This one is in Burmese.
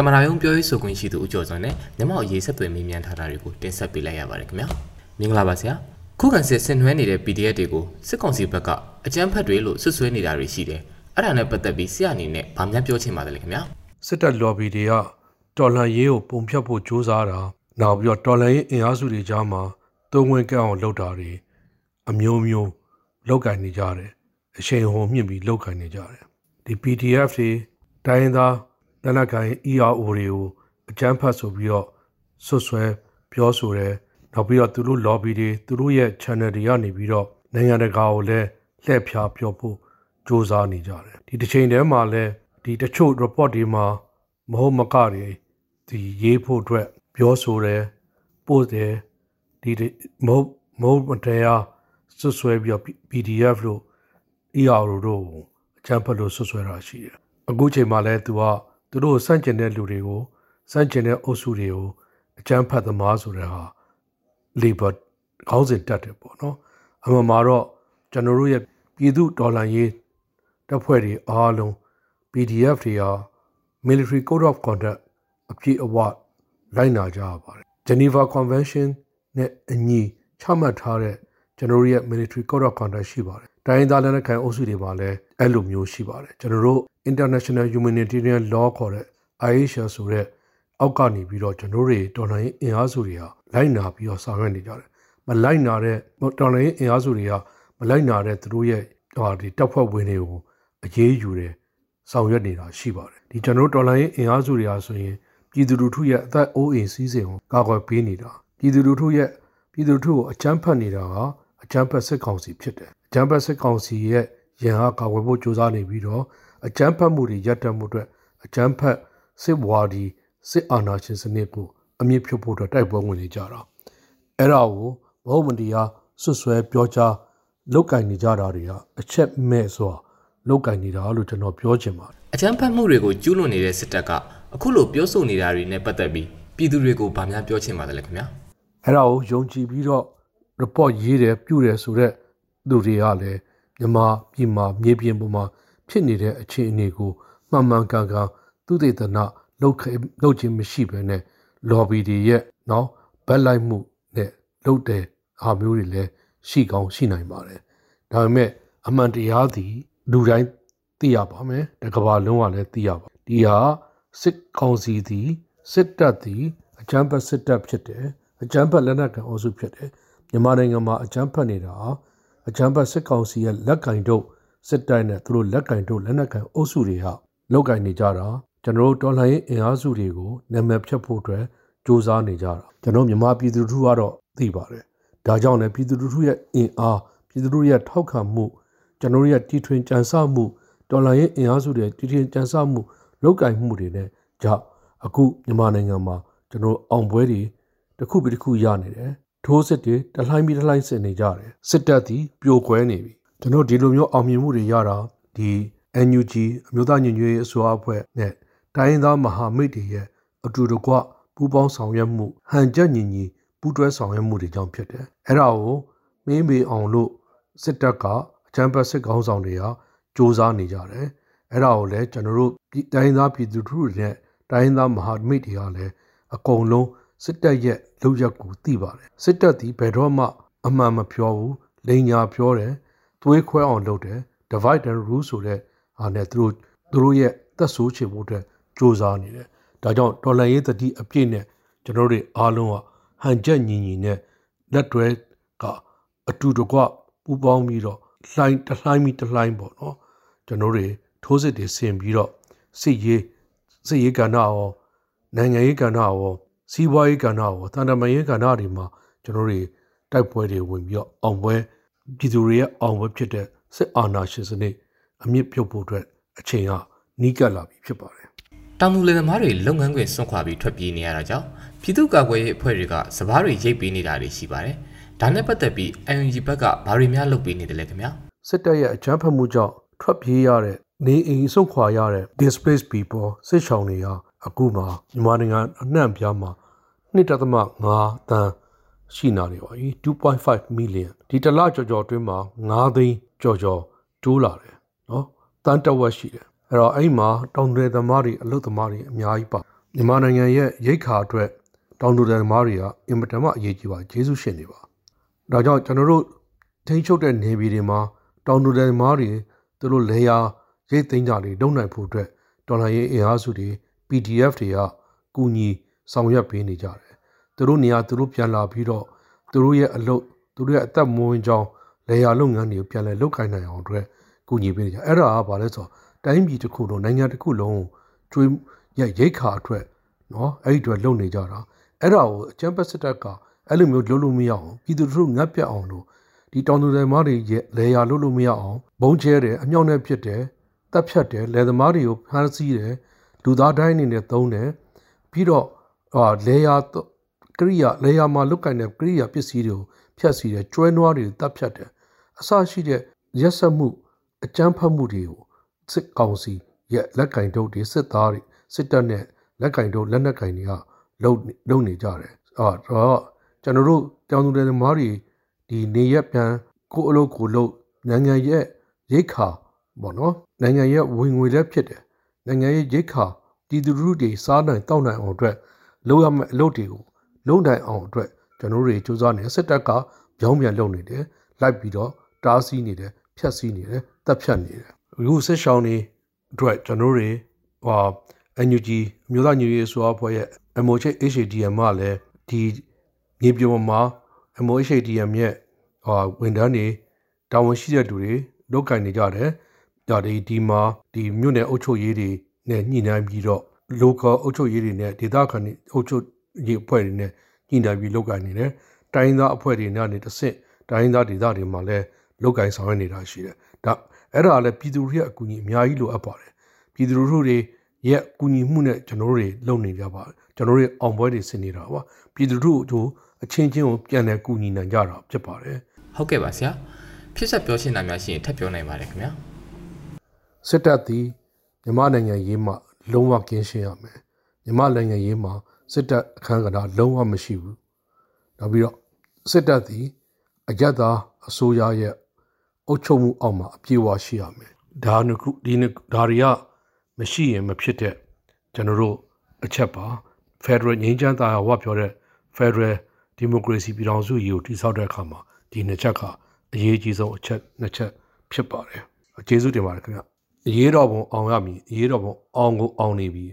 တမနာယုံပြောရေးဆိုခွင့်ရှိသူဦးကျော်စောနဲ့မြမအရေးဆက်သွယ်မေးမြန်းထားတာတွေကိုတင်ဆက်ပေးလိုက်ရပါတယ်ခင်ဗျာမင်္ဂလာပါဆရာခုခံစစ်ဆင်နွှဲနေတဲ့ PDF တွေကိုစစ်ကောင်စီဘက်ကအကြမ်းဖက်တွေလို့ဆွဆွဲနေတာတွေရှိတယ်အဲ့ဒါနဲ့ပတ်သက်ပြီးဆရာအနေနဲ့ဗာများပြောချင်ပါတယ်ခင်ဗျာစစ်တပ် lobby တွေကတော်လှန်ရေးကိုပုံဖြတ်ဖို့ကြိုးစားတာနောက်ပြီးတော့တော်လှန်ရေးအင်အားစုတွေကြားမှာသုံးဝင်ကအောင်လုပ်တာတွေအမျိုးမျိုးလောက်ကင်နေကြတယ်အချိန်ဟုန်မြင့်ပြီးလောက်ကင်နေကြတယ်ဒီ PDF တွေတိုင်းရ င်းသားတနက်ကိုင် ERO တွေကိုအကြမ်းဖက်ဆိုပြီးတော့ဆွဆွဲပြောဆိုတယ်နောက်ပြီးတော့သူတို့ lobby တွေသူတို့ရဲ့ channel တွေကနေပြီးတော့နိုင်ငံတကာကိုလည်းလှည့်ဖျားပြောဖို့စ조사နေကြတယ်ဒီတစ်ချိန်တည်းမှာလည်းဒီတချို့ report တွေမှာမဟုတ်မကတွေဒီရေးဖို့အတွက်ပြောဆိုတယ်ပို့တယ်ဒီမဟုတ်မဟုတ်မတရားဆွဆွဲပြီးတော့ PDF လို့ ER တို့အချမ်းဖတ်လို့ဆွဆွဲတာရှိတယ်အခုချိန်မှာလည်းသူက သူတို့စန့်ကျင်တဲ့လူတွေကိုစန့်ကျင်တဲ့အုပ်စုတွေကိုအချမ်းဖတ်သမားဆိုတဲ့ဟာ labor ခေါင်းစဉ်တက်တယ်ပေါ့နော်အမှန်မှာတော့ကျွန်တော်တို့ရဲ့ပြည်သူဒေါ်လာရေးတပ်ဖွဲ့တွေအားလုံး PDF တွေဟာ military code of conduct အပြည့်အဝလိုက်နာကြရပါတယ် Geneva Convention နဲ့အညီချမှတ်ထားတဲ့ကျွန်တော်တို့ရဲ့ military code of conduct ရှိပါတယ် တိုင်းသားလက်နက်ကိုင်အုပ်စုတွေမှာလည်းအဲ့လိုမျိုးရှိပါတယ်ကျွန်တော်တို့ international humanitarian law ခေါ်တဲ့ IHR ဆိုတဲ့အောက်ကနေပြီးတော့ကျွန်တော်တို့တော်လှန်ရေးအင်အားစုတွေဟာလိုက်နာပြီးတော့ဆောင်ရွက်နေကြတယ်မလိုက်နာတဲ့တော်လှန်ရေးအင်အားစုတွေကမလိုက်နာတဲ့သူတို့ရဲ့ဟာဒီတပ်ဖွဲ့ဝင်တွေကိုအရေးယူတယ်ဆောင်ရွက်နေတာရှိပါတယ်ဒီကျွန်တော်တို့တော်လှန်ရေးအင်အားစုတွေဟာဆိုရင်ပြည်သူလူထုရဲ့အသက်အိုးအိမ်စည်းစိမ်ကိုကာကွယ်ပေးနေတာပြည်သူလူထုရဲ့ပြည်သူလူထုကိုအကြမ်းဖက်နေတာကအကြမ်းဖက်စစ်ကောင်စီဖြစ်တယ် အကြမ်းဖက်စစ်ကောင်စီရဲ့ရန်အားကာကွယ်ဖို့ကြိုးစားနေပြီးတော့အကြမ်းဖက်မှုတွေရပ်တန့်မှုအတွက်အကြမ်းဖက်စစ်ဝါဒီစစ်အာဏာရှင်စနစ်ကိုအမြင့်ဖြုတ်ဖို့အတွက်တိုက်ပွဲဝင်နေကြတာအဲ့ဒါကိုဘုံမတရားဆွဆွဲပြောကြားလောက်ကင်နေကြတာတွေကအချက်မဲ့စွာလောက်ကင်နေတာလို့ကျွန်တော်ပြောချင်ပါတယ်အကြမ်းဖက်မှုတွေကိုကျူးလွန်နေတဲ့စစ်တပ်ကအခုလိုပြောဆိုနေတာတွေနဲ့ပတ်သက်ပြီးပြည်သူတွေကိုဗာများပြောချင်ပါတယ်ခင်ဗျာအဲ့ဒါကိုယုံကြည်ပြီးတော့ report ရေးတယ်ပြုတယ်ဆိုတော့ သူတွေကလည်းမြန်မာပြည်မှာမြေပြင်ပေါ်မှာဖြစ်နေတဲ့အခြေအနေကိုမှန်မှန်ကန်ကန်သူတေသနာလောက်လောက်ခြင်းမရှိဘဲနဲ့ lobby တွေရဲ့နော်ဘက်လိုက်မှုနဲ့လုပ်တဲ့အားမျိုးတွေလည်းရှိကောင်းရှိနိုင်ပါတယ်ဒါပေမဲ့အမှန်တရားသည်လူတိုင်းသိရပါမယ်တကဘာလုံးကလည်းသိရပါဒီဟာစစ်ကောင်စီသည်စစ်တပ်သည်အကြမ်းဖက်စစ်တပ်ဖြစ်တယ်အကြမ်းဖက်လက်နက်ကန်အုပ်စုဖြစ်တယ်မြန်မာနိုင်ငံမှာအကြမ်းဖက်နေတာ အကြမ်းဖက်စစ်ကောင်စီရဲ့လက်ကင်တို့စစ်တိုင်းနဲ့သူတို့လက်ကင်တို့လက်နက်ကန်အုပ်စုတွေဟာလောက်ကင်နေကြတာကျွန်တော်တို့တော်လှန်ရေးအင်အားစုတွေကိုနာမည်ဖြတ်ဖို့အတွက်စ조사နေကြတာကျွန်တော်မြန်မာပြည်သူလူထုကတော့သိပါတယ်ဒါကြောင့်လည်းပြည်သူလူထုရဲ့အင်အားပြည်သူလူထုရဲ့ထောက်ခံမှုကျွန်တော်ရဲ့တီထွင်ကြံစမှုတော်လှန်ရေးအင်အားစုတွေတီထွင်ကြံစမှုလောက်ကင်မှုတွေနဲ့ကြောင့်အခုမြန်မာနိုင်ငံမှာကျွန်တော်အောင်ပွဲတွေတစ်ခုပြီးတစ်ခုရနေတယ် ထိုးစစ်တွေတလှိုင်းပြီးတလှိုင်းဆင်နေကြတယ်စစ်တပ်သည်ပြိုကွဲနေပြီကျွန်တော်ဒီလိုမျိုးအောင်မြင်မှုတွေရတာဒီ NUG အမျိုးသားညီညွတ်ရေးအစိုးရအဖွဲ့နဲ့တိုင်းရင်းသားမဟာမိတ်တွေရဲ့အတူတကွပူးပေါင်းဆောင်ရွက်မှုဟန်ချက်ညီညီပူးတွဲဆောင်ရွက်မှုတွေကြောင့်ဖြစ်တယ်အဲ့ဒါကိုမင်းမေအောင်လို့စစ်တပ်ကအချမ်းပတ်စစ်ကောင်းဆောင်တွေကစ조사နေကြတယ်အဲ့ဒါကိုလည်းကျွန်တော်တို့တိုင်းသားပြည်သူတွေနဲ့တိုင်းသားမဟာမိတ်တွေကလည်းအကုန်လုံး စစ်တပ်ရဲ့လုပ်ရက်ကိုသိပါတယ်စစ်တပ်ဒီဘယ်တော့မှအမှန်မပြောဘူးလိန်ညာပြောတယ်သွေးခွဲအောင်လုပ်တယ် divide and rule ဆိုတဲ့ဟာနဲ့သူတို့သူတို့ရဲ့သက်ဆိုးချင်မှုအတွက်စ조사နေတယ်ဒါကြောင့်တော်လှန်ရေးတတိအပြည့်နဲ့ကျွန်တော်တို့အားလုံးကဟန်ချက်ညီညီနဲ့လက်တွဲကအတူတကွပူပေါင်းပြီးတော့လှိုင်းတလှိုင်းပြီးတလှိုင်းပေါ့နော်ကျွန်တော်တို့ထိုးစစ်တွေဆင်ပြီးတော့စစ်ရေးစစ်ရေးကဏ္ဍရောနိုင်ငံရေးကဏ္ဍရော စီးပွားရေးကဏ္ဍရောတန်တမာရေးကဏ္ဍတွေမှာကျွန်တော်တို့တိုက်ပွဲတွေဝင်ပြီးတော့အောင်ပွဲပြည်သူတွေရဲ့အောင်ပွဲဖြစ်တဲ့စစ်အာဏာရှင်စနစ်အမြင့်ပြုတ်ဖို့အတွက်အချိန်ကနီးကပ်လာပြီဖြစ်ပါတယ်တောင်သူလယ်သမားတွေလုပ်ငန်းခွင်စွန့်ခွာပြီးထွက်ပြေးနေရတာကြောင့်ပြည်သူ့ကာကွယ်ရေးအဖွဲ့တွေကစပားတွေရိတ်ပေးနေတာတွေရှိပါတယ်။ဒါနဲ့ပတ်သက်ပြီး UNG ဘက်ကဘာတွေများလုပ်ပေးနေတယ်လဲခင်ဗျာ။စစ်တပ်ရဲ့အကြမ်းဖက်မှုကြောင့်ထွက်ပြေးရတဲ့နေအိမ်စွန့်ခွာရတဲ့ displaced people စစ်ရှောင်တွေဟာအခုမှမြန်မာနိုင်ငံအနှံ့ပြားမှာ 1.5တန်းရှိနာနေပါပြီ2.5 million ဒီတလကြော်ကြော်အတွင်းမှာ9သိန်းကြော်ကြော်တိုးလာတယ်နော်တန်းတဝက်ရှိတယ်အဲ့တော့အဲ့မှာတောင်တွေသမားတွေအလုတ်သမားတွေအများကြီးပါမြန်မာနိုင်ငံရဲ့ရိတ်ခါအတွက်တောင်တူတယ်သမားတွေကအင်မတန်မှအရေးကြီးပါကျေးဇူးရှင်တွေပါဒါကြောင့်ကျွန်တော်တို့ထိန်းချုပ်တဲ့နေပြည်တော်မှာတောင်တူတယ်သမားတွေသူတို့လေယာရိတ်သိမ်းကြတွေလုံနိုင်ဖို့အတွက်တော်လှန်ရေးအင်အားစုတွေ PDF တွေကကူညီ ဆောင်ရွက်ပေးနေကြတယ်သူတို့နေရာသူတို့ပြန်လာပြီးတော့သူတို့ရဲ့အလုပ်သူတို့ရဲ့အသက်မွေးကြောင်းလေယာလုပ်ငန်းတွေကိုပြန်လည်လုပ်ကိုင်နိုင်အောင်အတွက်ကူညီပေးနေကြအဲ့ဒါကဘာလဲဆိုတော့တိုင်းပြည်တစ်ခုလုံးနိုင်ငံတစ်ခုလုံးကျွေးရရိတ်ခါအတွက်နော်အဲ့ဒီအတွက်လုပ်နေကြတာအဲ့ဒါကိုအချမ်းပတ်စစ်တပ်ကအဲ့လိုမျိုးလုပ်လို့မရအောင်ပြည်သူတို့ငတ်ပြတ်အောင်လို့ဒီတောင်သူလယ်မားတွေရဲ့လေယာလုပ်လို့မရအောင်ဘုံကျဲတယ်အမြောက်နဲ့ဖြစ်တယ်တပ်ဖြတ်တယ်လယ်သမားတွေကိုဖမ်းဆီးတယ်လူသားတိုင်းအနေနဲ့သုံးတယ်ပြီးတော့ ဟာလေယာကရိယာလေယာမှာလုတ်ကင်တဲ့ကရိယာပစ္စည်းတွေကိုဖျက်ဆီးတယ်ကျွဲနွားတွေတပ်ဖြတ်တယ်အစရှိတဲ့ရက်ဆက်မှုအကြမ်းဖက်မှုတွေကိုစစ်ကောင်စီရဲ့လက်ကင်တုပ်တွေစစ်သားတွေစစ်တပ်နဲ့လက်ကင်တုပ်လက်နက်ကင်တွေကလုံလုံနေကြတယ်အော်တော့ကျွန်တော်တို့တောင်သူတွေမားတွေဒီနေရက်ပြန်ကိုအလုပ်ကိုလုပ်နိုင်ငံရဲ့ရိတ်ခါပေါ့နော်နိုင်ငံရဲ့ဝင်ငွေလည်းဖြစ်တယ်နိုင်ငံရဲ့ရိတ်ခါပြည်သူလူထုတွေစားနိုင်တောက်နိုင်အောင်အတွက် လုပ်ရမယ့်အလုပ်တွေကိုလုပ်နိုင်အောင်အတွက်ကျွန်တော်တို့တွေစူးစမ်းနေစစ်တပ်ကပြောင်းပြန်လုပ်နေတယ်လိုက်ပြီးတော့တားဆီးနေတယ်ဖြတ်ဆီးနေတယ်တပ်ဖြတ်နေတယ်အခုစစ်ရှောင်းတွေအတွက်ကျွန်တော်တွေဟော NUG အမျိုးသားညီညွတ်ရေးဆိုအဖွဲ့ရဲ့ MOH HADM ကလည်းဒီမြေပြုံမှာ MOH HADM ရဲ့ဟောဝန်ထမ်းတွေတာဝန်ရှိတဲ့သူတွေလုပ်ကင်နေကြတယ်ဒါဒီဒီမှာဒီမြို့နယ်အုပ်ချုပ်ရေးတွေနဲ့ညှိနှိုင်းပြီးတော့ local အုပ်ချုပ်ရေးတွေနဲ့ဒေသခံတွေအုပ်ချုပ်ရေးအဖွဲ့တွေနဲ့ညှိနှိုင်းပြီးလုပ်ကင်နေတယ်တိုင်းသားအဖွဲ့တွေနဲ့တစ်ဆင့်တိုင်းသားဒေသတွေမှာလည်းလုပ်ကင်ဆောင်ရွက်နေတာရှိတယ်ဒါအဲ့ဒါလည်းပြည်သူတွေရဲ့အကူအညီအများကြီးလိုအပ်ပါတယ်ပြည်သူတို့တွေရဲ့အကူအညီမှုနဲ့ကျွန်တော်တို့တွေလုပ်နေကြပါတယ်ကျွန်တော်တို့အောင်ပွဲတွေဆင်နေတာပါပြည်သူတို့တို့အချင်းချင်းကိုပြန်လည်ကူညီနိုင်ကြတာဖြစ်ပါတယ်ဟုတ်ကဲ့ပါဆရာဖြစ်ဆက်ပြောရှင်းတာများရှိရင်ထပ်ပြောနိုင်ပါတယ်ခင်ဗျာစစ်တပ်သည်မြန်မာနိုင်ငံရေးမှ လုံးဝကင်းရှင်းရမယ်မြန်မာနိုင်ငံရေးမှာစစ်တပ်အခမ်းကဏ္ဍလုံးဝမရှိဘူးနောက်ပြီးတော့စစ်တပ်သည်အကြက်သားအစိုးရရဲ့အုပ်ချုပ်မှုအောက်မှာအပြည့်အဝရှိရမယ်ဒါနခုဒီဒါတွေကမရှိရင်မဖြစ်တဲ့ကျွန်တော်တို့အချက်ပါ Federal ငြိမ်းချမ်းသာဝပြောတဲ့ Federal Democracy ပြည်ထောင်စုရည်ကိုတိစောက်တဲ့အခါမှာဒီနှစ်ချက်ကအရေးကြီးဆုံးအချက်နှစ်ချက်ဖြစ်ပါတယ်ကျေးဇူးတင်ပါတယ်ခင်ဗျအ ရေးတော်ပုံအောင်ရမည်အရေးတော်ပုံအောင်ကိုအောင်နေပြီ